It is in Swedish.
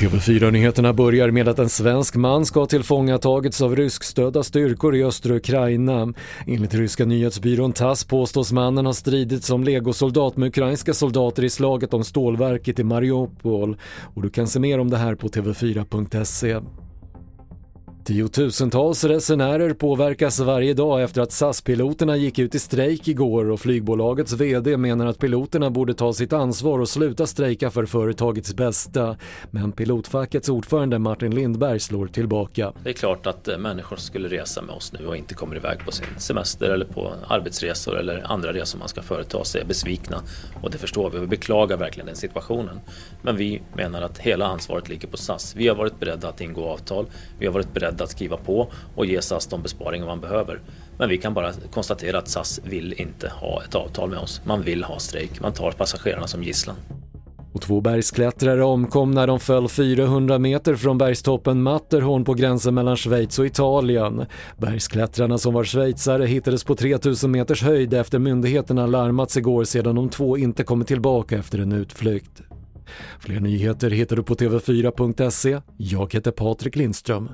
TV4-nyheterna börjar med att en svensk man ska ha tillfångatagits av ryskstödda styrkor i östra Ukraina. Enligt ryska nyhetsbyrån TASS påstås mannen ha stridit som legosoldat med ukrainska soldater i slaget om stålverket i Mariupol. Och du kan se mer om det här på tv4.se. Tiotusentals resenärer påverkas varje dag efter att SAS-piloterna gick ut i strejk igår och flygbolagets VD menar att piloterna borde ta sitt ansvar och sluta strejka för företagets bästa. Men pilotfackets ordförande Martin Lindberg slår tillbaka. Det är klart att eh, människor skulle resa med oss nu och inte kommer iväg på sin semester eller på arbetsresor eller andra resor man ska företa sig är besvikna och det förstår vi. Vi beklagar verkligen den situationen. Men vi menar att hela ansvaret ligger på SAS. Vi har varit beredda att ingå avtal. Vi har varit beredda beredda att skriva på och ge SAS de besparingar man behöver. Men vi kan bara konstatera att SAS vill inte ha ett avtal med oss. Man vill ha strejk. Man tar passagerarna som gisslan. Och två bergsklättrare omkom när de föll 400 meter från bergstoppen Matterhorn på gränsen mellan Schweiz och Italien. Bergsklättrarna som var schweizare hittades på 3000 meters höjd efter myndigheterna larmats igår sedan de två inte kommit tillbaka efter en utflykt. Fler nyheter hittar du på tv4.se. Jag heter Patrik Lindström.